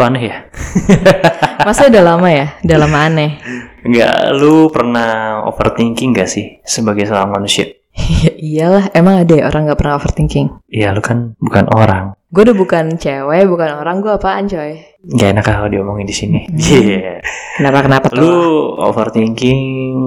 lu aneh ya? Masa udah lama ya? Udah lama aneh. Enggak, lu pernah overthinking gak sih sebagai seorang manusia? Iyalah, emang ada ya orang gak pernah overthinking? Iya, lu kan bukan orang. Gue udah bukan cewek, bukan orang, gue apaan coy? Gak enak kalau diomongin di sini. Iya. Kenapa-kenapa tuh? Lu overthinking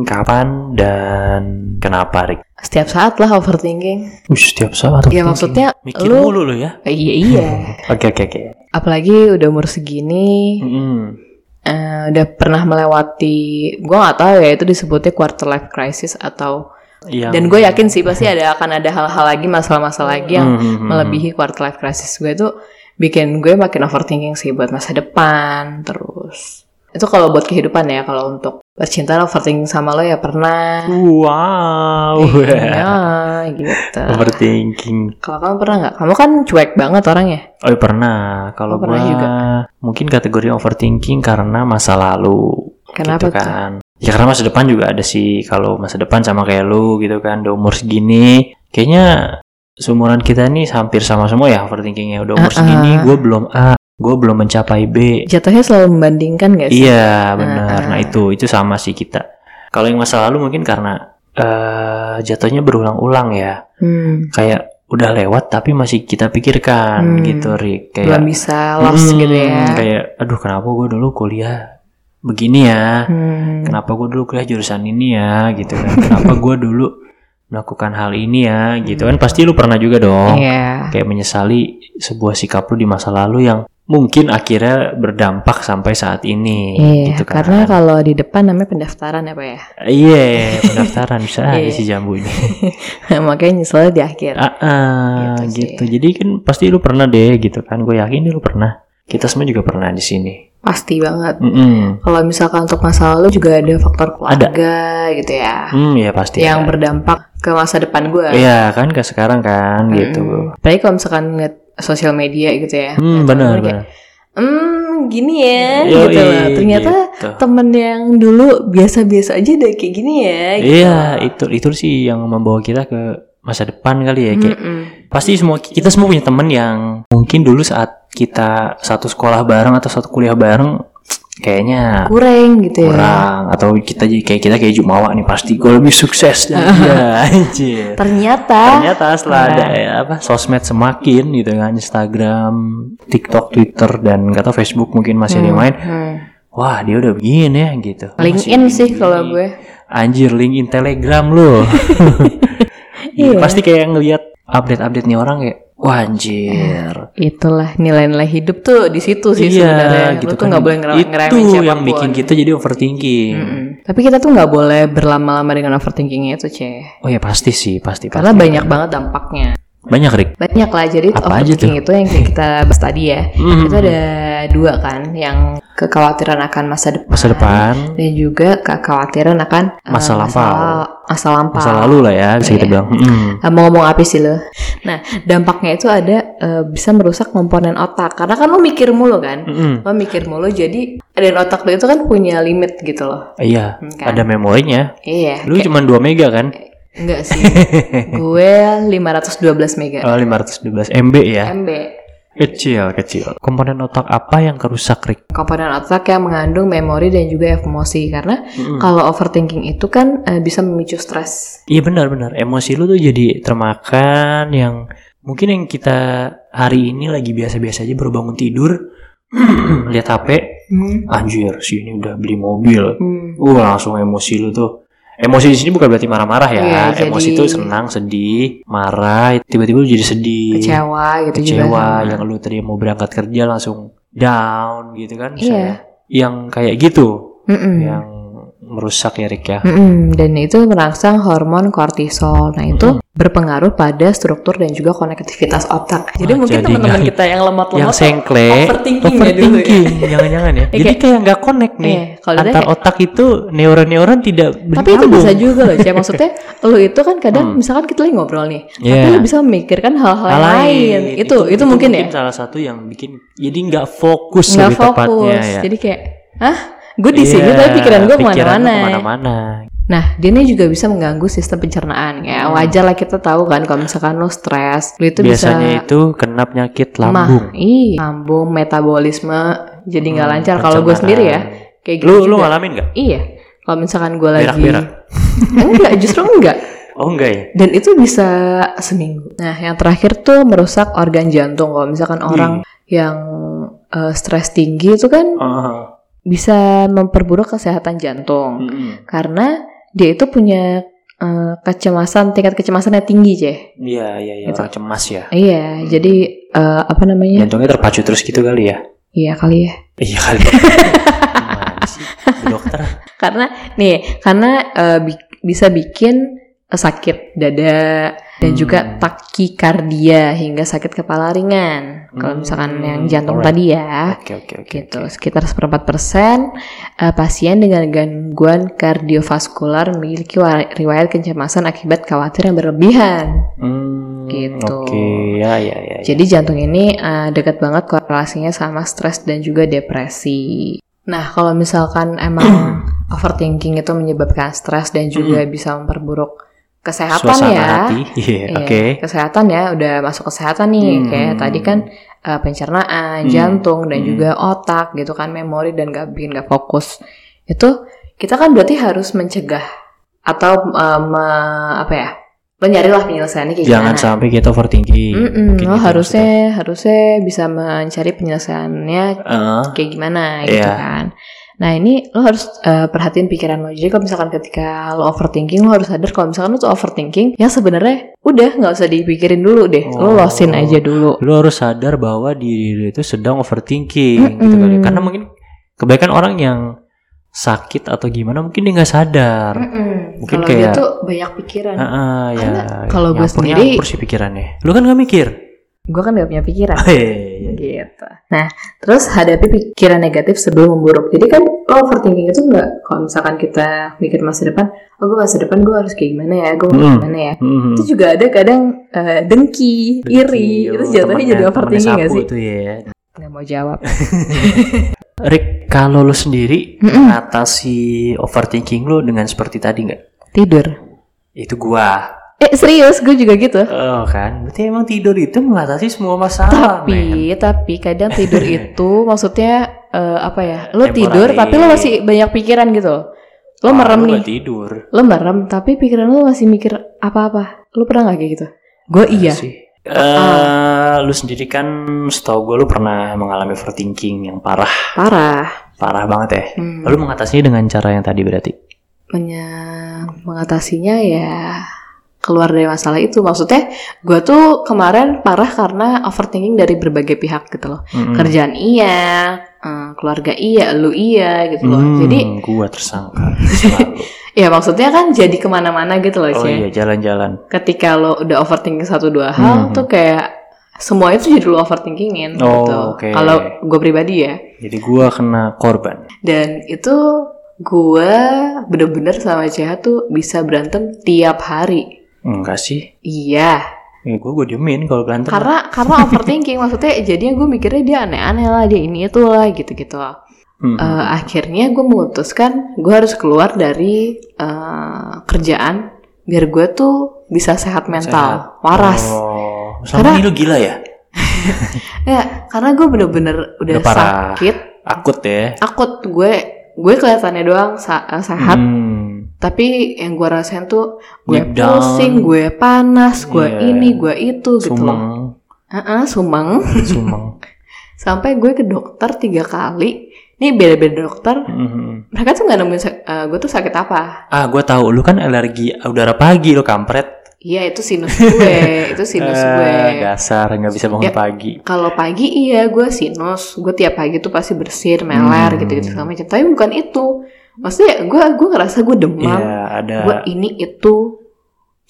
kapan dan kenapa, Rik? Setiap saat lah overthinking. Uh, setiap saat. Ya overthinking. maksudnya mikir lu- mulu lu ya. Iya, iya. Oke, oke, oke. Apalagi udah umur segini, Mm-mm. eh, udah pernah melewati, gue gak tahu ya itu disebutnya quarter life crisis atau Yang- dan gue yakin sih pasti ada akan ada hal-hal lagi masalah-masalah lagi yang Hmm, hmm, melebihi quarter life crisis gue tuh bikin gue makin overthinking sih buat masa depan terus itu kalau buat kehidupan ya kalau untuk percintaan overthinking sama lo ya pernah Wow. iya gitu Overthinking. kalau kamu pernah nggak kamu kan cuek banget orangnya Oh iya, pernah. Kalau juga. mungkin kategori overthinking karena masa lalu. Kenapa gitu kan. Ya karena masa depan juga ada sih. Kalau masa depan sama kayak lu gitu kan, udah umur segini, kayaknya seumuran kita nih hampir sama semua ya overthinkingnya. Udah umur Uh-uh. segini, gue belum A, gue belum mencapai B. jatuhnya selalu membandingkan gak sih Iya benar. Uh-uh. Nah itu itu sama sih kita. Kalau yang masa lalu mungkin karena eh jatuhnya berulang-ulang ya. hmm, Kayak udah lewat tapi masih kita pikirkan Hmm. gitu Rick. Kayak belum bisa lost Hmm, gitu ya Kayak, aduh kenapa gue dulu kuliah begini ya? Hmm. Kenapa gue dulu kuliah jurusan ini ya? Gitu kan? Kenapa gue dulu melakukan hal ini ya? Gitu kan? Pasti lu pernah juga dong. Iya. Kayak menyesali sebuah sikap lu di masa lalu yang mungkin akhirnya berdampak sampai saat ini. Iya, gitu kan? karena kalau di depan namanya pendaftaran ya Pak ya. Iya, pendaftaran bisa aja Iya. si jambu ini. Makanya nyeselnya di akhir. Ah, ah, Gitu sih. gitu. Jadi kan pasti lu pernah deh, gitu kan? Gue yakin lu pernah. Kita semua juga pernah di sini. Pasti banget. Mm-mm. Kalau misalkan untuk masa lalu juga ada faktor keluarga gitu ya. Hmm, ya pasti. Yang ada. berdampak ke masa depan gue. Iya kan ke sekarang kan gitu. Apalagi kalau misalkan ngeliat sosial media gitu ya. Hmm benar benar. Hmm gini ya Yoi, gitu loh. Ternyata gitu. temen yang dulu biasa-biasa aja udah kayak gini ya. Gitu. Iya itu itu sih yang membawa kita ke masa depan kali ya kayak Mm-mm. pasti semua kita semua punya temen yang mungkin dulu saat kita satu sekolah bareng atau satu kuliah bareng kayaknya Kurang gitu ya. kurang atau kita jadi kayak kita kayak Jumawa nih pasti gue lebih sukses dari dia anjir. Ternyata. Ternyata setelah ada ya, apa sosmed semakin gitu kan Instagram, TikTok, Twitter dan tahu Facebook mungkin masih ada yang main. Hmm. Wah dia udah begini ya gitu. LinkedIn sih kalau gue. Anjir LinkedIn Telegram lo. Iya. Pasti kayak ngelihat update-update nih orang kayak wah anjir. Itulah nilai-nilai hidup tuh di situ sih iya sebenarnya. gitu Lu tuh kan. nggak boleh ngera- Itu ngeremehin yang bikin kita jadi overthinking. Mm-mm. Tapi kita tuh nggak boleh berlama-lama dengan overthinkingnya itu, Ceh. Oh ya pasti sih, pasti Karena pasti. banyak banget dampaknya. banyak Rick. Banyak lah, jadi Apa aja overthinking itu yang kita bahas tadi ya. Mhm. Itu ada dua kan, yang kekhawatiran akan masa depan. Masa depan, Dan juga kekhawatiran akan eh, Masa lampau. Masa lampau. masa lalu lah ya bisa kita Iya. bilang. Mm. Ah, mau ngomong apa sih lo? Nah, dampaknya itu ada eh, bisa merusak komponen otak. Karena kan lo mikir mulu kan? Mm-mm. Lo mikir mulu jadi dan otak lo itu kan punya limit gitu loh. Iya, Hmm, kan? ada memorinya. Iya. Lu cuma 2 mega kan? Enggak sih. gue 512 mega. Oh, 512 MB ya. MB. Kecil, kecil. Komponen otak apa yang kerusak, Rick? Komponen otak yang mengandung memori dan juga emosi karena Mm-mm. kalau overthinking itu kan eh, bisa memicu stres. Iya benar-benar. Emosi lu tuh jadi termakan yang mungkin yang kita hari ini lagi biasa-biasa aja baru bangun tidur, lihat HP, Hmm. anjir si ini udah beli mobil. Hmm. Uh langsung emosi lu tuh. Emosi di sini bukan berarti marah-marah ya. Iya, jadi- emosi itu senang, sedih, marah, tiba-tiba lu jadi sedih. Kecewa gitu juga. kecewa sama. yang lu tadi mau berangkat kerja langsung down gitu kan Iya. yang kayak gitu Mm-mm. yang merusak ya Rick ya Mm-mm. Dan itu merangsang hormon kortisol. Nah itu berpengaruh pada struktur dan juga konektivitas otak. Jadi Wah, mungkin teman-teman kita yang lemot-lemot yang sengkle overthinking ya dulu ya. overthinking, jangan-jangan ya jadi kayak- nggak connect nih Iya, kalau antar kayak- otak itu neuron-neuron tidak Tapi itu bisa juga loh, Cek. Maksudnya lu itu kan kadang misalkan kita lagi ngobrol nih, tapi Hmm. Iya. lu bisa memikirkan hal-hal yang lain. Itu, itu mungkin ya. salah satu yang bikin jadi nggak fokus Nggak lebih tepatnya fokus. ya Jadi kayak, hah? Gue di sini Iya, tapi pikiran gue ke mana-mana. ke mana-mana Nah, dia ini juga bisa mengganggu sistem pencernaan. Ya, Hmm. wajar lah kita tahu kan kalau misalkan lo stres, lo itu Biasanya bisa itu kena penyakit mah, lambung. iya, lambung, metabolisme jadi nggak Hmm, lancar. Kalau gue sendiri ya, kayak gitu Lu lu juga. ngalamin nggak? Iya, kalau misalkan gue lagi Berak-berak? enggak, justru enggak. Oh enggak ya? Dan itu bisa seminggu. Nah, yang terakhir tuh merusak organ jantung. Kalau misalkan orang yang eh, stres tinggi itu kan Oh. bisa memperburuk kesehatan jantung Mm-mm. karena dia itu punya eh, kecemasan tingkat kecemasannya tinggi, Ceh. Iya iya iya. Gitu. Orang cemas ya. Iya, jadi eh, apa namanya? Jantungnya terpacu terus gitu kali ya? Iya kali ya. Iya kali. Bu Dokter. Karena nih, karena eh, bi- bisa bikin sakit dada dan Hmm. juga takikardia hingga sakit kepala ringan. Kalau misalkan Hmm, yang jantung alright. tadi ya. Oke oke oke. gitu sekitar seperempat persen eh, pasien dengan gangguan kardiovaskular memiliki wa- riwayat kecemasan akibat khawatir yang berlebihan Hmm, Gitu. Oke ya ya ya. ya. jadi jantung ini eh, dekat banget korelasinya sama stres dan juga depresi nah kalau misalkan emang overthinking itu menyebabkan stres dan juga bisa memperburuk kesehatan Suasana ya hati. Iya oke. kesehatan ya udah masuk kesehatan nih Hmm. kayak tadi kan uh, pencernaan, Hmm. jantung dan Hmm. juga otak gitu kan memori dan gak bikin gak fokus itu kita kan berarti harus mencegah atau uh, me- apa ya lo nyarilah penyelesaiannya kayak Jangan gimana sampai kita overthinking. Lo gitu harusnya harusnya bisa mencari penyelesaiannya. Eh, kayak gimana gitu Iya. kan nah ini lo harus uh, perhatiin pikiran lo jadi kalau misalkan ketika lo overthinking lo harus sadar kalau misalkan lo tuh overthinking yang sebenarnya udah nggak usah dipikirin dulu deh Oh. lo losin aja dulu lu harus sadar bahwa diri lu itu sedang overthinking gitu Mm-mm. kali. Karena mungkin kebanyakan orang yang sakit atau gimana mungkin dia nggak sadar. Mungkin kalau dia kayak- tuh banyak pikiran Ah, ya. Karena kalau gue sendiri- sih pikirannya. Lu kan gak mikir. gue kan gak punya pikiran Hehehe. Gitu nah terus hadapi pikiran negatif sebelum memburuk jadi kan lo overthinking itu nggak kalau misalkan kita mikir masa depan oh gue masa depan gue harus kayak gimana ya gue mau Mm. gimana ya Hmm. itu juga ada kadang eh, dengki, iri, Dengki, itu oh, jatuhnya temennya- jadi overthinking gak sih? tuh ya. Nggak mau jawab. Rick, kalau lu sendiri mengatasi overthinking lu dengan seperti tadi nggak? Tidur. Itu gua. Eh serius, gue juga gitu. Oh kan, berarti emang tidur itu mengatasi semua masalah. Tapi, tapi kadang tidur itu maksudnya eh, apa ya? Lo Temporary. tidur, tapi lo masih banyak pikiran gitu. Lo Wah, merem lu nih. tidur. Lo merem, tapi pikiran lo masih mikir apa-apa. Lo pernah nggak kayak gitu? Gue iya. sih. Eh, lu sendiri kan setahu gue lu pernah mengalami overthinking yang parah, Parah. parah banget ya. Hmm. Lalu mengatasinya dengan cara yang tadi berarti. Menya- mengatasinya ya keluar dari masalah itu maksudnya gue tuh kemarin parah karena overthinking dari berbagai pihak gitu loh Mm-mm. kerjaan iya eh, keluarga iya lu iya gitu loh Hmm, jadi gua tersangka ya maksudnya kan jadi ke mana-mana gitu loh oh Cie. iya jalan-jalan. ketika lo udah overthinking satu dua hal Hmm. tuh kayak semua itu jadi lo overthinkingin Oh, gitu oke. kalau gue pribadi ya Jadi gua kena korban. dan itu gue bener-bener sama CH tuh bisa berantem tiap hari Enggak sih. iya Ya gua gua diemin kalau berantem. karena karena overthinking maksudnya jadinya gue mikirnya dia aneh-aneh lah dia ini itu lah gitu-gitu Mm-mm. Eh, akhirnya gue memutuskan gue harus keluar dari eh, kerjaan biar gue tuh bisa sehat mental Sehat. waras Oh, Karena- sama ini lu gila ya? ya karena gue bener-bener udah Udah parah. sakit Akut ya. akut gue gue kelihatannya doang eh, sehat Hmm. Tapi yang gue rasain tuh gue pusing gue panas gue Iya. ini gue itu gitu loh Sumeng, Heeh, sumeng sumeng. sampai gue ke dokter tiga kali ini beda-beda dokter Mhm. mereka tuh nggak nemuin eh, gue tuh sakit apa Ah, gua tahu lu kan alergi udara pagi lu kampret. iya itu sinus gue itu sinus Eh, gue dasar nggak bisa bangun Ya. pagi. kalau pagi iya gue sinus gue tiap pagi tuh pasti bersin meler Hmm. gitu gitu segala macam tapi bukan itu maksudnya gue gue ngerasa gue demam. Iya, ada gue ini itu.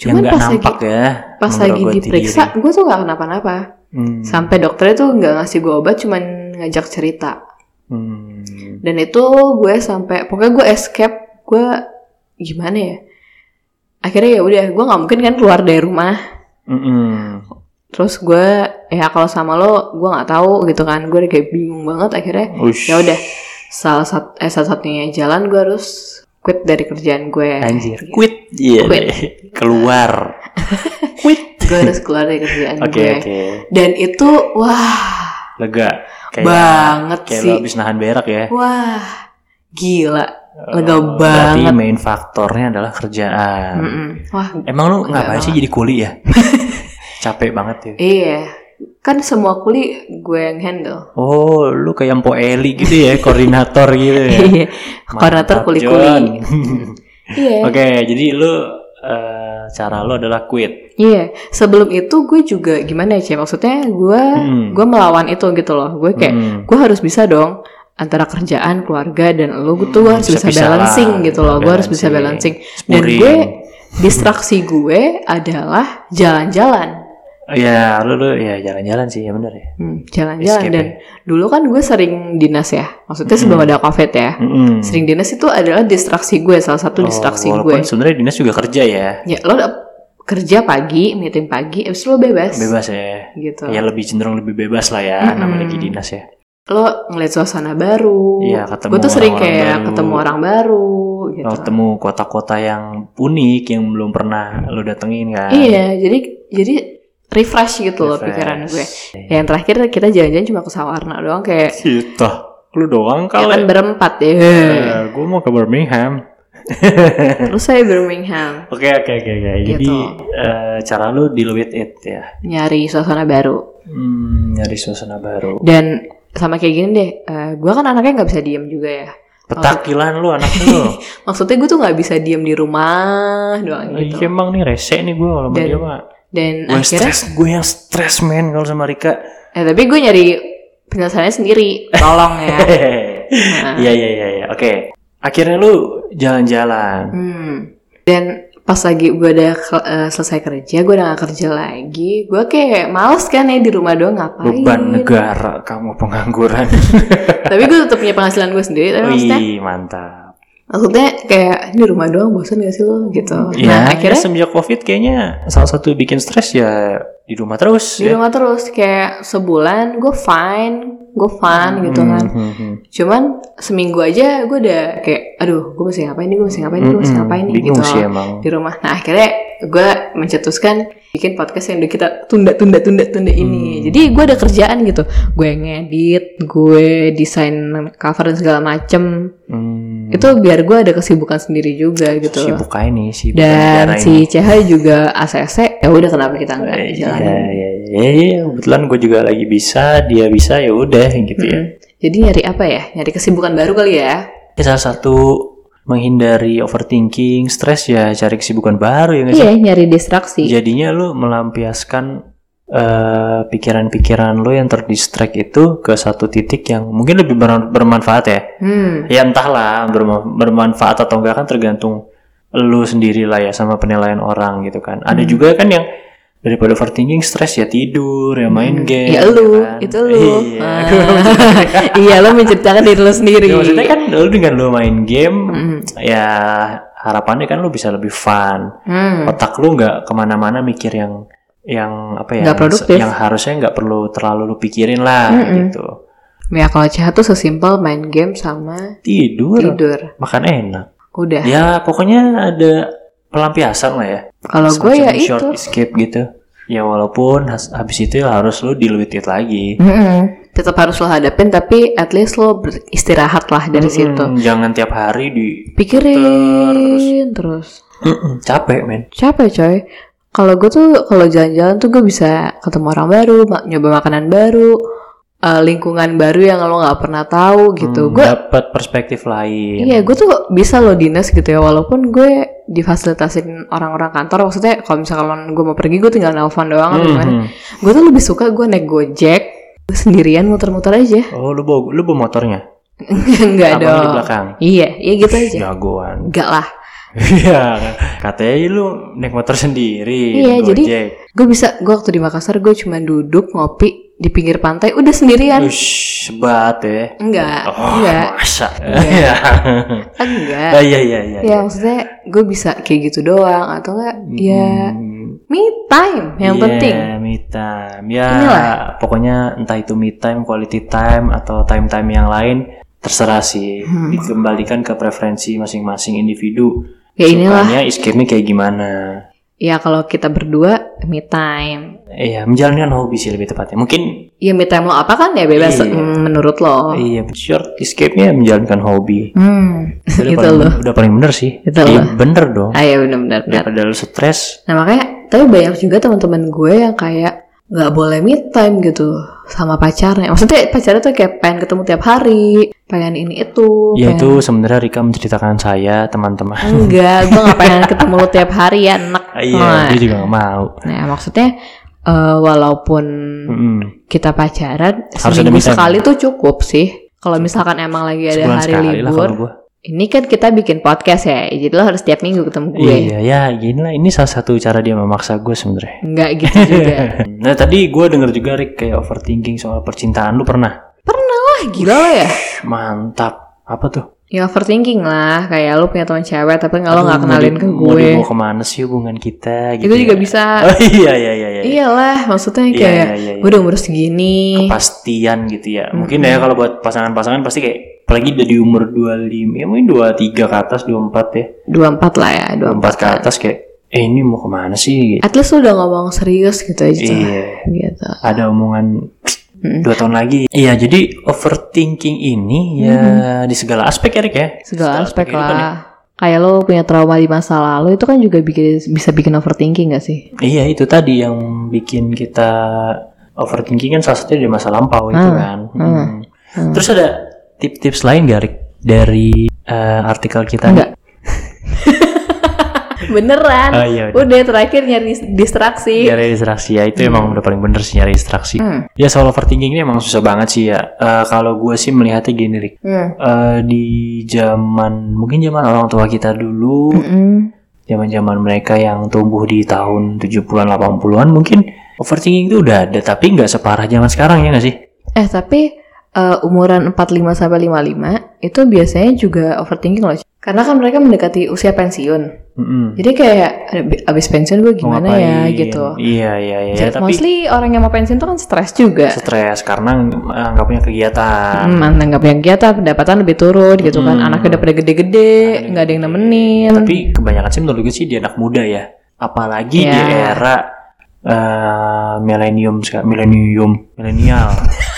yang cuman nggak pas lagi ya. pas lagi diperiksa gue tuh nggak kenapa-napa. Hmm. sampai dokternya tuh nggak ngasih gue obat cuman ngajak cerita. Hmm. dan itu gue sampai pokoknya gue escape gue gimana ya? Akhirnya ya udah gue nggak mungkin kan keluar dari rumah. Mm-mm. terus gue ya kalau sama lo gue nggak tahu gitu kan. Gue kayak bingung banget akhirnya. Ya udah salah satu eh salah satunya jalan gue harus quit dari kerjaan gue. Anjir, quit. Iya. Quit. Keluar. Gue harus keluar dari kerjaan Oke, gue. oke. Dan itu wah, Lega. Kayak, Banget kayak sih. lo habis nahan berak ya. wah, gila, lega Oh, Berarti banget. main faktornya adalah kerjaan. Mm-mm. Wah, Emang lu Lega ngapain sih jadi kuli ya? Capek banget ya. iya. Kan semua kuli gue yang handle. Oh, lu kayak Mpo Eli gitu ya, koordinator gitu ya. Iya. Koordinator kuli-kuli. Iya. Oke, jadi lu eh, cara lu adalah quit. Iya, sebelum itu gue juga gimana ya, Cie? Maksudnya gue Hmm. gue melawan itu gitu loh. Gue kayak Hmm. gue harus bisa dong antara kerjaan, keluarga dan lu tuh Hmm, harus bisa bisa-bisa balancing lah. gitu loh. Gue harus bisa Balancing. Dan gue distraksi gue adalah jalan-jalan. Ya, lu lu ya jalan-jalan sih, ya bener ya. Hmm, jalan-jalan dan dulu kan gue sering dinas ya. Maksudnya sebelum Hmm. ada covid ya. Mm-mm. Sering dinas itu adalah distraksi gue, salah satu Oh, distraksi walaupun gue. sebenarnya dinas juga kerja ya. Ya lo kerja pagi, meeting pagi, abis lo bebas. Bebas ya. Gitu. Ya lebih cenderung lebih bebas lah ya, Mm-mm. namanya lagi dinas ya. lo ngeliat suasana baru. Iya, ketemu Gue tuh sering orang-orang kayak baru. ketemu orang baru gitu. Lo ketemu kota-kota yang unik yang belum pernah lo datengin kan. Iya, jadi jadi refresh gitu loh Refresh. pikiran gue. Ya, yang terakhir kita jalan-jalan cuma ke Sawarna doang kayak Kita, lu doang ya kan kali. berempat ya. Eh, gue mau ke Birmingham. Terus saya Birmingham Oke oke oke oke. Jadi Gitu. eh, cara lu deal with it ya. nyari suasana baru. Hmm, nyari suasana baru. Dan sama kayak gini deh, eh, gue kan anaknya nggak bisa diem juga ya. Petakilan lu anak lu. Maksudnya gue tuh nggak bisa diem di rumah doang gitu. Iya emang nih rese nih gue kalau mah. Dan Gue akhirnya, stres, gue yang stres men kalau sama Rika. eh, tapi gue nyari penyelesaiannya sendiri. Tolong ya. Iya iya iya iya. Oke. Akhirnya lu jalan-jalan. Hmm. Dan pas lagi gue udah eh, selesai kerja, gue udah gak kerja lagi. Gue kayak males kan ya di rumah doang ngapain. Beban negara kamu pengangguran. Tapi gue tetap punya penghasilan gue sendiri. Tapi maksudnya, Wih mantap. maksudnya kayak di rumah doang bosan gak sih lo gitu. Ya, nah ya, akhirnya semenjak covid kayaknya salah satu bikin stres ya di rumah terus di ya. rumah terus kayak sebulan gue fine, gue fun gitu kan. Hmm, hmm, hmm. Cuman seminggu aja gue udah kayak, aduh gue mesti ngapain nih, gue mesti ngapain nih, gue mesti Mm-mm. ngapain nih gitu. sih emang. di rumah. Nah akhirnya gue mencetuskan bikin podcast yang udah kita tunda tunda tunda tunda Hmm. ini. Jadi gue ada kerjaan gitu. Gue ngedit, gue desain cover dan segala macem. Hmm. Itu biar gue ada kesibukan sendiri juga gitu. sibuk aja nih sibuk Dan si. CH juga ACC. Ya udah kenapa kita nggak Eh, jalan? Iya, iya, iya, iya. Kebetulan gue juga lagi bisa, dia bisa ya udah gitu ya. Jadi nyari apa ya? Nyari kesibukan baru kali ya? Ya, Salah satu menghindari overthinking, stres ya cari kesibukan baru ya nggak sih? Iya, nyari distraksi. Jadinya lu melampiaskan eh, pikiran-pikiran lu yang terdistract itu ke satu titik yang mungkin lebih ber- bermanfaat ya. Hmm. Ya entahlah berma- bermanfaat atau enggak kan tergantung lu sendiri lah ya sama penilaian orang gitu kan. Ada juga kan yang daripada overthinking stres ya tidur ya main game. Ya lu, kan. itu lu. Iya. Ah. iya, lu menceritakan diri lu sendiri. Ya, maksudnya kan lu dengan lu main game Mm. ya harapannya kan lu bisa lebih fun. Hmm. Otak lu nggak ke mana-mana mikir yang yang apa ya produktif. yang harusnya nggak perlu terlalu lu pikirin lah Mm-mm. gitu. Ya kalau CH tuh sesimpel main game sama Tidur, tidur. makan enak. Udah. Ya pokoknya ada pelampiasan lah ya. Kalau gue ya Semacam itu. short escape gitu. Ya walaupun habis itu ya harus lu deal with it lagi. Mm-mm. Tetap harus lo hadapin tapi at least lo beristirahat lah dari situ. Mm, Jangan tiap hari di Pikirin terus. Mm-mm, capek men. Capek coy. Kalau gue tuh kalau jalan-jalan tuh gue bisa ketemu orang baru, ma- nyoba makanan baru, eh, lingkungan baru yang lo nggak pernah tahu gitu. Hmm, Gue dapat perspektif lain. Iya, gue tuh bisa loh dinas gitu ya, walaupun gue difasilitasin orang-orang kantor. Maksudnya kalau misalkan gue mau pergi, gue tinggal nelpon doang atau gimana. Mhm. Gue tuh lebih suka gue naik gojek, gue sendirian muter-muter aja. Oh lu bawa lu bawa motornya? Enggak dong. di belakang. Iya, iya gitu aja. Jagoan. Enggak lah. Iya, katanya lu naik motor sendiri. Iya, jadi-. Gue bisa, gue waktu di Makassar gue cuma duduk ngopi di pinggir pantai, udah sendirian. Ush, sebat ya. Enggak, Oh, enggak, masa. Enggak. Iya. enggak. Ah, Iya, iya, iya. Ya maksudnya gue bisa kayak gitu doang atau enggak? Ya Hmm, me time yang iya, penting. me time. Ya, Inilah. pokoknya entah itu me time, quality time atau time-time yang lain, terserah sih Hmm. dikembalikan ke preferensi masing-masing individu Ya inilah. sukanya escape-nya kayak gimana Ya kalau kita berdua me time. iya menjalankan hobi sih lebih tepatnya mungkin Ya me time lo apa kan ya bebas Iya. menurut lo. iya short escape-nya menjalankan hobi Hmm, udah gitu paling, loh. udah paling bener sih Gitu Iya, bener dong Ah ya benar-benar. benar. daripada lu stres Nah makanya tapi banyak juga teman-teman gue yang kayak nggak boleh me time gitu sama pacarnya. Maksudnya pacarnya tuh kayak pengen ketemu tiap hari, pengen ini itu. ya pengen- itu sebenarnya Rika menceritakan saya teman-teman Enggak, gue gak pengen ketemu lu tiap hari ya, enak. iya Nah, dia juga gak mau Nah, maksudnya eh, walaupun Mm-mm. kita pacaran, Harus seminggu sekali tuh cukup sih. Kalau misalkan emang lagi ada sebulan hari libur, ini kan kita bikin podcast ya, jadi lo harus tiap minggu ketemu gue. Iya ya gini lah ini salah satu cara dia memaksa gue sebenarnya. Enggak gitu juga. Nah tadi gue denger juga Rick kayak overthinking soal percintaan lu pernah? Wah gila lo ya. Mantap. Apa tuh? Ya overthinking lah, kayak lo punya teman cewek tapi nggak lo nggak kenalin ke gue. mau ke mana sih hubungan kita? Gitu Itu juga ya? bisa. Oh iya iya iya. iya. Iyalah, maksudnya Iya, kayak iya, iya, iya. gue udah umur segini. Kepastian gitu ya. Mungkin ya kalau buat pasangan-pasangan pasti kayak apalagi udah di umur 25 ya mungkin 23 ke atas 24 ya 24 lah ya, 24 ke atas kayak eh ini mau ke mana sih At least udah ngomong serius gitu aja. iya Gitu. ada omongan dua tahun lagi. Iya, jadi overthinking ini ya di segala aspek ya, Rick ya. Segala aspek kehidupan ya. lah. Kayak lo punya trauma di masa lalu itu kan juga bikin bisa bikin overthinking gak sih? Iya, itu tadi yang bikin kita overthinking kan salah satunya di masa lampau itu Hmm, kan. hmm, Hmm. hmm. Terus ada tips-tips lain gak, Rick? Dari eh, artikel kita? Enggak. Beneran. Oh iya, udah. Udah terakhir nyari distraksi. Nyari distraksi ya, itu emang udah paling bener sih nyari distraksi. Hmm. Ya soal overthinking ini emang susah banget sih ya. Eh, kalau gue sih melihatnya gini, Rick. Hmm. Eh, di zaman mungkin zaman orang tua kita dulu zaman-zaman mereka yang tumbuh di tahun 70-an 80-an mungkin overthinking itu udah ada tapi nggak separah zaman sekarang ya nggak sih? Eh tapi eh, umuran 45 sampai 55 itu biasanya juga overthinking loh. Karena kan mereka mendekati usia pensiun. Mm-mm. Jadi kayak "Ab- abis pensiun gue gimana ya gitu. Iya iya iya Jadi tapi mostly orang yang mau pensiun tuh kan stres juga. stres karena eh, nggak punya kegiatan. Hmm, mantan nggak punya kegiatan, pendapatan lebih turun gitu kan. Hmm. Anaknya udah pada gede-gede, nggak ada yang nemenin. Tapi kebanyakan sih menurut gue sih di anak muda ya. Apalagi di Iya. era eh, milenium milenium milenial.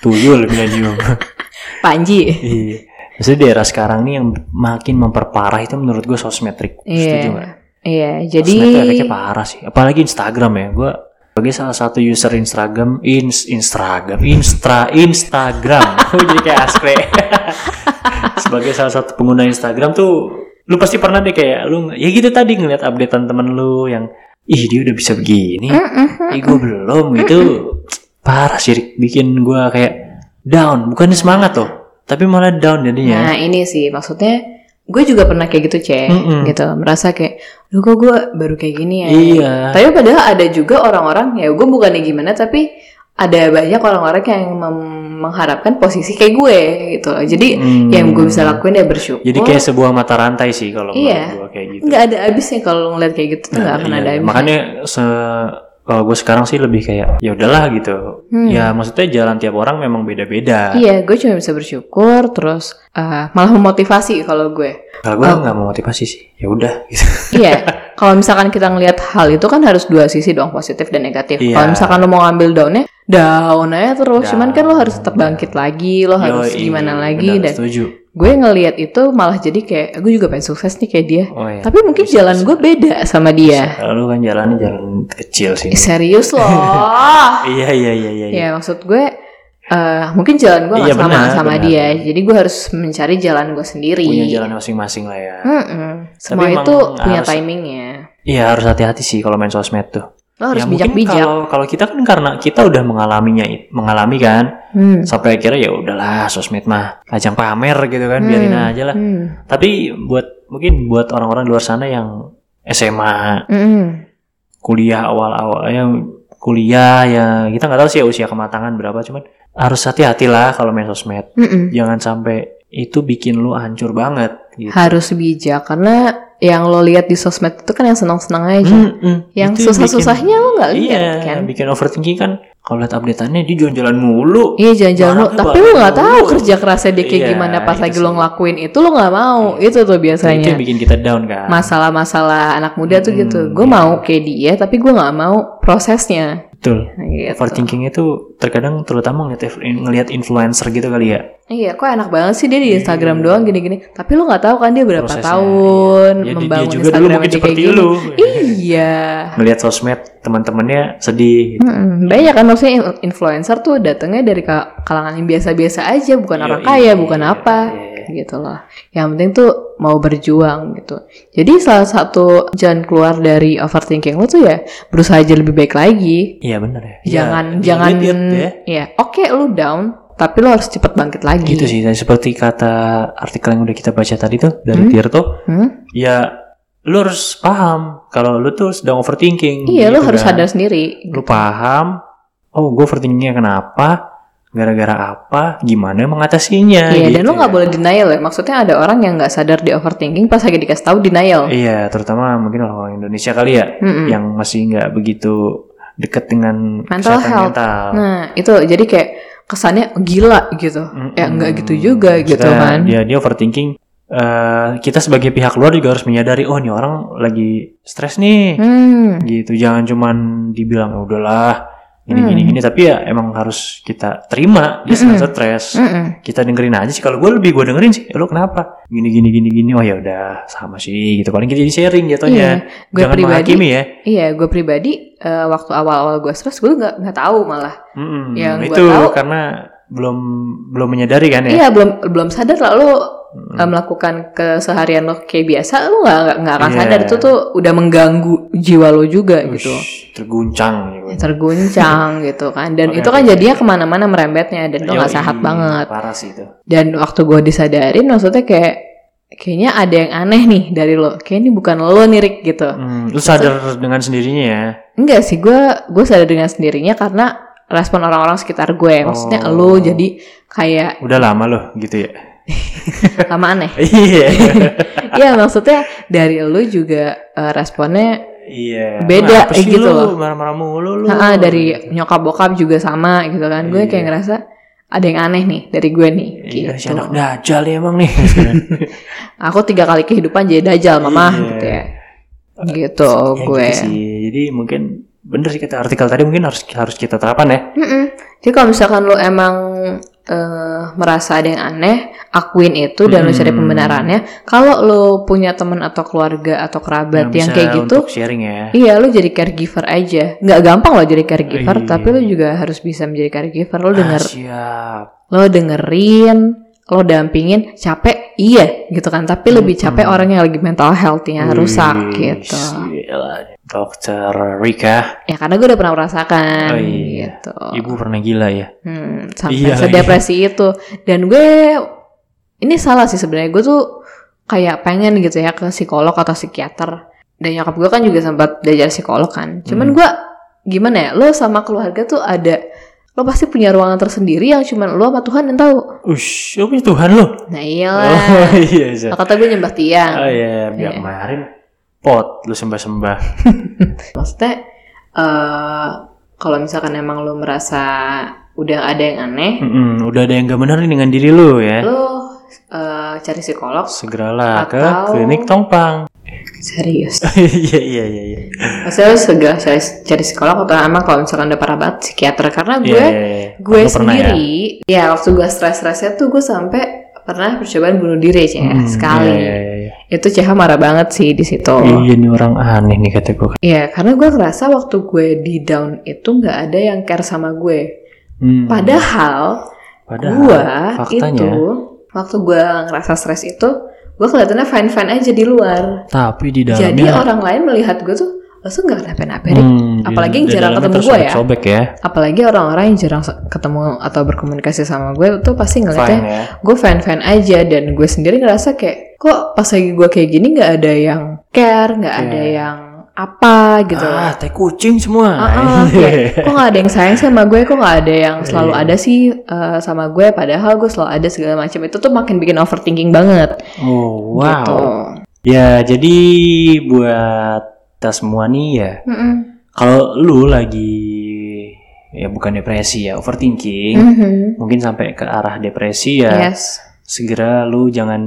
Tuyul milenium. Panji. Iya. Maksudnya di era sekarang nih yang makin memperparah itu menurut gue sosmed Rick. Setuju Iya. nggak? Iya, Sosmed jadi efeknya parah sih. Apalagi Instagram ya. Gue sebagai salah satu user Instagram, ins Instagram, Instra, Instagram. Jadi kayak aspre. sebagai salah satu pengguna Instagram tuh, lu pasti pernah deh kayak lu, ya gitu tadi ngeliat updatean temen lu yang, ih dia udah bisa begini, ih gue belum gitu. Parah sih, bikin gue kayak down. Bukannya semangat loh, tapi malah down jadinya. Nah ini sih maksudnya gue juga pernah kayak gitu cek Mm-mm. gitu merasa kayak lu kok gue baru kayak gini ya Iya. tapi padahal ada juga orang-orang ya gue bukannya gimana tapi ada banyak orang-orang yang mengharapkan posisi kayak gue gitu loh jadi Hmm. yang gue bisa lakuin ya bersyukur Jadi kayak sebuah mata rantai sih kalau Iya. gue kayak gitu. nggak ada habisnya kalau ngeliat kayak gitu tuh nggak akan Iya, ada iya. habisnya Makanya se kalau gue sekarang sih lebih kayak ya udahlah gitu. Hmm. Ya maksudnya jalan tiap orang memang beda-beda. iya gue cuma bisa bersyukur terus eh, malah memotivasi kalau gue Kalau gue nggak mau motivasi sih. Ya udah gitu. iya, kalau misalkan kita ngelihat hal itu kan harus dua sisi dong, positif dan negatif. Iya. Kalau misalkan lo mau ngambil daunnya, down aja terus. Down. Cuman kan lo harus tetap bangkit lagi, lo harus Yoi, gimana lagi. benar, Dan setuju. Gue ngelihat itu malah jadi kayak, gue juga pengen sukses nih kayak dia. Oh iya. Tapi mungkin jalan gue beda sama dia. Lalu kan jalannya jalan kecil sih. Eh, serius loh. Iya iya iya iya. ya maksud gue, eh, mungkin jalan gue Iya, sama benar, sama benar. dia. Jadi gue harus mencari jalan gue sendiri. Punya jalan masing-masing lah ya. Mm-mm. Semua emang itu punya harus- timingnya. Iya harus hati-hati sih kalau main sosmed tuh. Lo harus ya bijak-bijak. kalau kalau kita kan karena kita udah mengalaminya mengalami kan Hmm. sampai akhirnya ya udahlah sosmed mah ajang pamer gitu kan biarin aja lah. Hmm. Tapi buat mungkin buat orang-orang di luar sana yang SMA, Mm-mm. kuliah awal-awal yang kuliah ya kita nggak tahu sih ya usia kematangan berapa cuman harus hati-hati lah kalau main sosmed. Mm-mm. Jangan sampai itu bikin lu hancur banget gitu. Harus bijak karena yang lo lihat di sosmed itu kan yang senang-senang aja. Mm-mm. Yang Itu susah-susahnya lo nggak bikin, lihat iya, kan? bikin overthinking kan. Kalau lihat updateannya dia jalan-jalan mulu. Iya jalan-jalan Barangnya tapi lo nggak tahu mulu. kerja kerasnya dia kayak Iya, gimana pas itu lagi lo ngelakuin itu lo nggak mau. Itu tuh Itu biasanya. yang bikin kita down kan. Masalah-masalah anak muda tuh Hmm, gitu. Gue iya. mau kayak dia, tapi gue nggak mau prosesnya. Betul. Gitu. Overthinking itu terkadang terutama ngeliat, ngeliat influencer gitu kali ya. Iya, kok enak banget sih dia di Instagram doang gini-gini. Tapi lo nggak tahu kan dia berapa Prosesnya, tahun iya. Ya, membangun dia juga dulu Instagram mungkin dia kayak seperti gini. lu. Iya. Ngeliat sosmed teman-temannya sedih. gitu. Banyak kan maksudnya in- influencer tuh datangnya dari ka- kalangan yang biasa-biasa aja, bukan Iya, orang kaya, iya, bukan iya, apa, iya. Gitu loh. Yang penting tuh mau berjuang gitu. Jadi salah satu jalan keluar dari overthinking lo tuh ya berusaha aja lebih baik lagi. Iya bener ya. Jangan Iya, jangan dilihat ya. ya oke lu down, tapi lo harus cepet bangkit lagi. Gitu sih, dan seperti kata artikel yang udah kita baca tadi tuh dari Hmm? Tirto, Hmm? ya lu harus paham kalau lu tuh sedang overthinking. Iya, lo gitu harus kan. sadar sendiri. Lu paham, oh gue overthinkingnya kenapa, gara-gara apa, gimana mengatasinya. Iya, dan gitu lo nggak ya. boleh denial ya. Maksudnya ada orang yang nggak sadar di overthinking pas lagi dikasih tahu denial. Iya, terutama mungkin orang-orang Indonesia kali ya, Mm-mm. yang masih nggak begitu dekat dengan Mental kesehatan health. mental. Nah, itu jadi kayak kesannya gila gitu. Mm-mm. Ya nggak gitu juga gitu Maksudnya kan. Dia dia overthinking. eh, kita sebagai pihak luar juga harus menyadari, oh ini orang lagi stres nih, Hmm. gitu. Jangan cuman dibilang "Ya udahlah gini Hmm. gini gini, tapi ya emang harus kita terima dia sedang stres. Mm-mm. Kita dengerin aja sih. Kalau gue lebih gue dengerin sih, "Eh, lo kenapa? Gini gini gini gini. Oh ya udah sama sih gitu. Paling kita jadi sharing Iya, jatuhnya. gue Jangan pribadi, menghakimi ya. iya gue pribadi eh, waktu awal-awal gue stres gue nggak nggak tahu malah. Mm-mm. Yang gua itu tahu- karena belum belum menyadari kan ya. Iya belum belum sadar lah lo Eh, melakukan keseharian lo kayak biasa lo nggak nggak- nggak akan Iya. sadar itu tuh udah mengganggu jiwa lo juga gitu. Ush, terguncang gitu. Ya, terguncang gitu kan dan Oke, itu kan oke. jadinya ke mana-mana merembetnya dan itu nggak Yoi, sehat banget Parah sih itu. dan waktu gue disadarin maksudnya kayak kayaknya ada yang aneh nih dari lo kayak ini bukan lo nih Rick gitu Hmm, lu sadar dengan sendirinya ya. enggak sih gue gue sadar dengan sendirinya karena respon orang-orang sekitar gue maksudnya Oh. lo jadi kayak Udah lama loh gitu ya. lama aneh Iya. iya maksudnya dari lo juga eh, responnya Iya. Beda, Kenapa eh, gitu lu? loh. Marah-marah mulu lu. Ha-ha, dari nyokap bokap juga sama gitu kan gue kayak Iya. ngerasa ada yang aneh nih dari gue nih Iya, si gitu. anak dajal ya emang nih. aku tiga kali kehidupan jadi dajal mama Iya. gitu ya gitu Ya, gue gitu sih. Jadi mungkin bener sih kata artikel tadi mungkin harus harus kita terapkan ya. Mm-mm. jadi kalau misalkan lo emang eh, merasa ada yang aneh akuin itu dan lo cari Hmm. pembenarannya kalau lo punya teman atau keluarga atau kerabat yang, bisa kayak gitu sharing ya. Iya, lo jadi caregiver aja. Nggak gampang lo jadi caregiver, Iya. tapi lo juga harus bisa menjadi caregiver. Lo Ah, denger, siap. lo dengerin, lo dampingin, capek, iya gitu kan. Tapi lebih capek Hmm. orang yang lagi mental health-nya rusak Wih, gitu. gila. Dokter Rika, Ya karena gue udah pernah merasakan Oh, iya. gitu. ibu pernah gila ya. Hmm, sampai Iya lagi. sedepresi itu. Dan gue ini salah sih sebenarnya. Gue tuh kayak pengen gitu ya ke psikolog atau psikiater. Dan nyokap gue kan juga sempat belajar psikolog kan. Cuman Hmm. gue gimana ya? Lo sama keluarga tuh ada lo pasti punya ruangan tersendiri yang cuman lo sama Tuhan yang tahu. Ush, lu punya Tuhan lu. Nah iyalah. Oh iya, iya. Kata gue nyembah tiang. Oh iya, biar Iya. kemarin pot lu sembah-sembah. Maksudnya eh kalau misalkan emang lo merasa udah ada yang aneh, Mm-mm, udah ada yang gak benar nih dengan diri lu ya. lo eh, cari psikolog Segeralah ke Atau- klinik Tongpang. Serius. Iya iya iya iya. Lo segera cari, cari psikolog atau emang kalau misalkan udah parah banget psikiater karena gue Iya, iya, iya. gue pernah ya? sendiri ya? waktu gue stres-stresnya tuh gue sampai pernah percobaan bunuh diri ya Hmm, sekali. Iya, iya, iya. Itu CH marah banget sih di situ. Iya nih orang aneh nih kata gue. Iya, karena gue ngerasa waktu gue di down itu nggak ada yang care sama gue. Hmm, Padahal, padahal gue faktanya itu waktu gue ngerasa stres itu, gue kelihatannya fine-fine aja di luar. tapi di dalamnya Jadi orang lain melihat gue tuh, lo tuh nggak kenapa-napa Rik." Hmm, di- Apalagi yang jarang ketemu gue ya. tersobek-sobek ya. Apalagi orang-orang yang jarang ketemu atau berkomunikasi sama gue tuh pasti ngeliatnya Fine ya. gue fan-fan aja dan gue sendiri ngerasa kayak kok pas lagi gue kayak gini nggak ada yang care, nggak Iya. ada yang apa gitu. Ah, teh kucing semua. Ah, ah, kayak, kok gak ada yang sayang sama gue, kok gak ada yang selalu Iya. ada sih uh, sama gue, padahal gue selalu ada segala macam itu tuh makin bikin overthinking banget. oh, wow. Gitu. Ya, jadi buat kita semua nih ya, Mm-mm. kalau lu lagi ya bukan depresi ya, overthinking, Mhm. mungkin sampai ke arah depresi ya, Yes. Segera lu jangan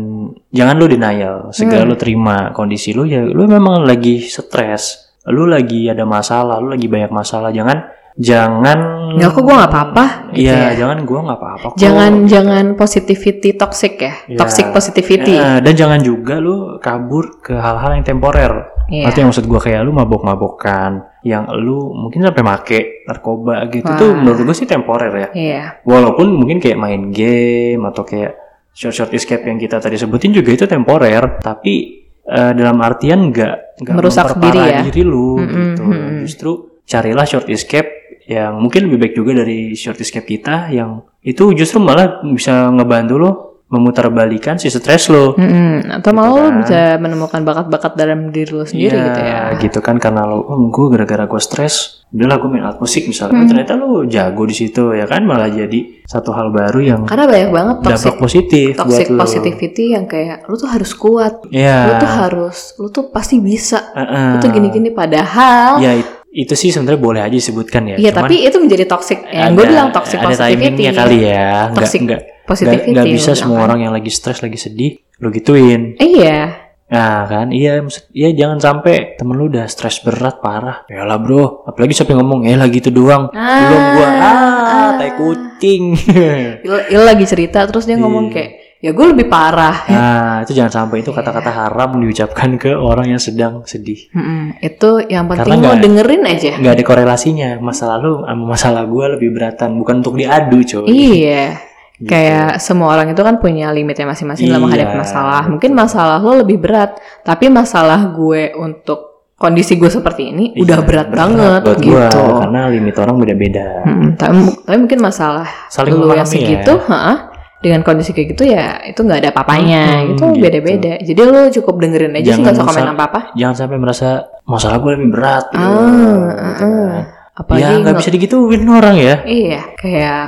jangan lu denial, segera Hmm. lu terima kondisi lu ya, lu memang lagi stres, lu lagi ada masalah, lu lagi banyak masalah, jangan jangan Nggak kok gue nggak apa-apa. gitu Iya, ya. jangan gua nggak apa-apa kok. Jangan jangan positivity toxic ya, Iya. toxic positivity. Ya, dan jangan juga lu kabur ke hal-hal yang temporer. Iya. Artinya maksud gua kayak lu mabok-mabokan, yang lu mungkin sampai make narkoba gitu Wah. tuh menurut gua sih temporer ya. Iya. Walaupun mungkin kayak main game atau kayak short short escape yang kita tadi sebutin juga itu temporer, tapi eh, dalam artian nggak nggak Merusak diri ya. lu Mm-mm, gitu. mm-mm. Justru carilah short escape yang mungkin lebih baik juga dari short escape kita yang itu justru malah bisa ngebantu lo memutarbalikan si stres lo. Mm-mm. Atau malah lo kan. bisa menemukan bakat-bakat dalam diri lo sendiri Iya, gitu ya. gitu kan karena lo, oh gue gara-gara gue stres, udahlah gue main alat musik misalnya, Hmm. ternyata lo jago di situ ya kan malah jadi satu hal baru yang Karena banyak banget toxic dampak positif toxic buat lo. positivity yang kayak lu tuh harus kuat, Iya. lu tuh harus, lu tuh pasti bisa, Heeh. lu tuh gini-gini padahal Ya it- itu sih sebenarnya boleh aja disebutkan ya. Iya tapi itu menjadi toxic. Yang gue ada- bilang toxic ada positivity. timingnya kali ya. Toxic nggak positivity. nggak gue bisa semua orang yang lagi stres lagi sedih lo gituin. Iya. Nah kan iya maksud iya jangan sampai temen lu udah stres berat parah. Ya lah bro, apalagi siapa yang ngomong ya lah gitu doang. Ah, Belum gua ah, ah. tai kucing. Il, Il lagi cerita terus dia ngomong Iya. kayak ya gue lebih parah. nah, itu jangan sampai itu kata-kata haram diucapkan ke orang yang sedang sedih. Mm-mm. Itu yang penting Karena lo dengerin aja. nggak ada korelasinya masa lalu sama masalah gua lebih beratan bukan untuk diadu coy Iya. Gitu. Kayak semua orang itu kan punya limitnya masing-masing dalam Iya, menghadapi masalah. betul. Mungkin masalah lo lebih berat, tapi masalah gue untuk kondisi gue seperti ini udah Iya, berat, banget buat gitu. gua karena limit orang beda-beda Mm, tapi, tapi mungkin masalah Saling lu yang segitu, ya. ha, dengan kondisi kayak gitu ya itu nggak ada apa-apanya, Hmm, itu gitu. beda-beda. Jadi lu cukup dengerin aja sih Jangan nggak usah komen apa-apa. jangan sampai merasa masalah gue lebih berat gitu, Ah, gitu ah, kan. Apalagi ya nggak bisa digituin orang ya Iya, kayak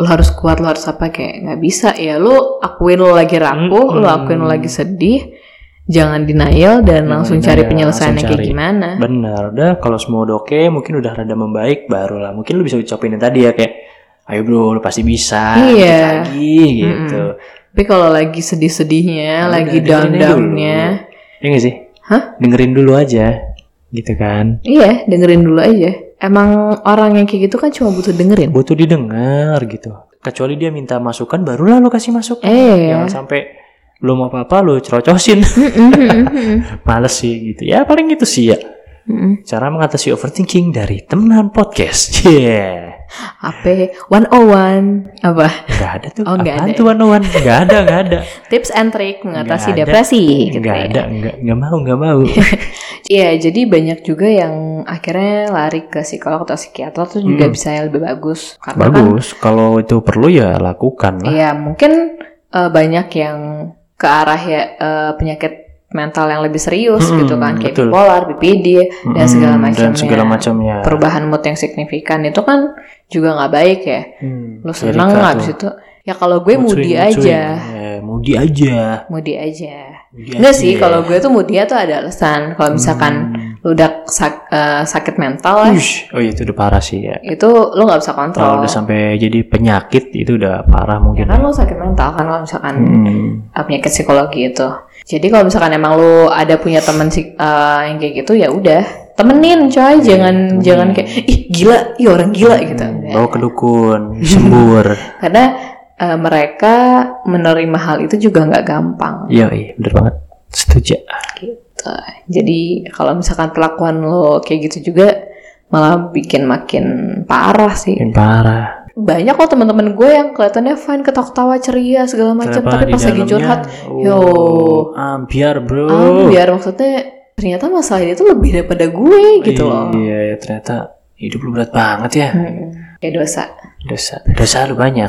lo harus kuat, lo harus apa kayak nggak bisa ya. Lo akuin lo lagi rapuh, lo Mm-mm. akuin lo lagi sedih, jangan denial dan Jangan langsung cari penyelesaiannya langsung kayak cari. gimana. benar udah kalau semua udah oke mungkin udah rada membaik baru lah mungkin lu bisa ucapin yang tadi ya kayak ayo bro lu pasti bisa Iya. dikit lagi gitu Tapi kalau lagi sedih-sedihnya, Ya lagi down-downnya, ya nggak sih Hah? dengerin dulu aja gitu kan iya dengerin dulu aja. Emang orang yang kayak gitu kan cuma butuh dengerin. butuh didengar gitu. Kecuali dia minta masukan barulah lu kasih masukan. Eh, jangan sampai lu mau apa-apa lu cerocosin males sih gitu. Ya paling gitu sih ya. Mm-mm. cara mengatasi overthinking dari temenan podcast. Yeah. AP 101 apa? nggak ada tuh. Oh, nggak ada. tuh one nggak ada nggak ada. Tips and trick mengatasi ada. depresi gitu nggak ya. ada nggak nggak mau nggak mau Iya, jadi banyak juga yang akhirnya lari ke psikolog atau psikiater tuh juga Hmm. bisa lebih bagus. Karena kan bagus kalau itu perlu ya lakukan lah Iya, mungkin eh, banyak yang ke arah ya eh, penyakit mental yang lebih serius Mm-mm, gitu kan, kayak betul. bipolar, BPD dan segala macamnya. dan segala macamnya Perubahan mood yang signifikan itu kan juga nggak baik ya. Hmm, Lu seneng tuh. habis itu ya kalau gue Mood moody aja. Eh, moody aja Moody aja. Moody Enggak sih, kalau gue tuh moody tuh ada alasan. Kalau misalkan Hmm. lu udah sak- eh, sakit mental ya, Ush, oh iya, itu udah parah sih ya itu lu nggak bisa kalau kontrol. udah sampai jadi penyakit itu udah parah Ya mungkin kan lu sakit mental kan kalau misalkan Hmm. uh, penyakit psikologi itu. Jadi kalau misalkan emang lu ada punya temen uh, yang kayak gitu ya udah temenin coy, jangan temenin. jangan kayak ih gila, ih orang gila gitu. Hmm, bawa ke dukun sembur Karena uh, mereka menerima hal itu juga nggak gampang. Iya iya bener banget. Setuju. Gitu. Jadi kalau misalkan perlakuan lo kayak gitu juga malah bikin makin parah sih. Makin parah. Banyak kok teman-teman gue yang kelihatannya fine ketawa-tawa ceria segala macam, tapi pas lagi curhat, oh, yo. ambiar bro. Ah, biar maksudnya ternyata masalah itu lebih daripada gue gitu loh. iya ternyata hidup lu berat banget ya. Hmm, kayak dosa. dosa. Dosa lu banyak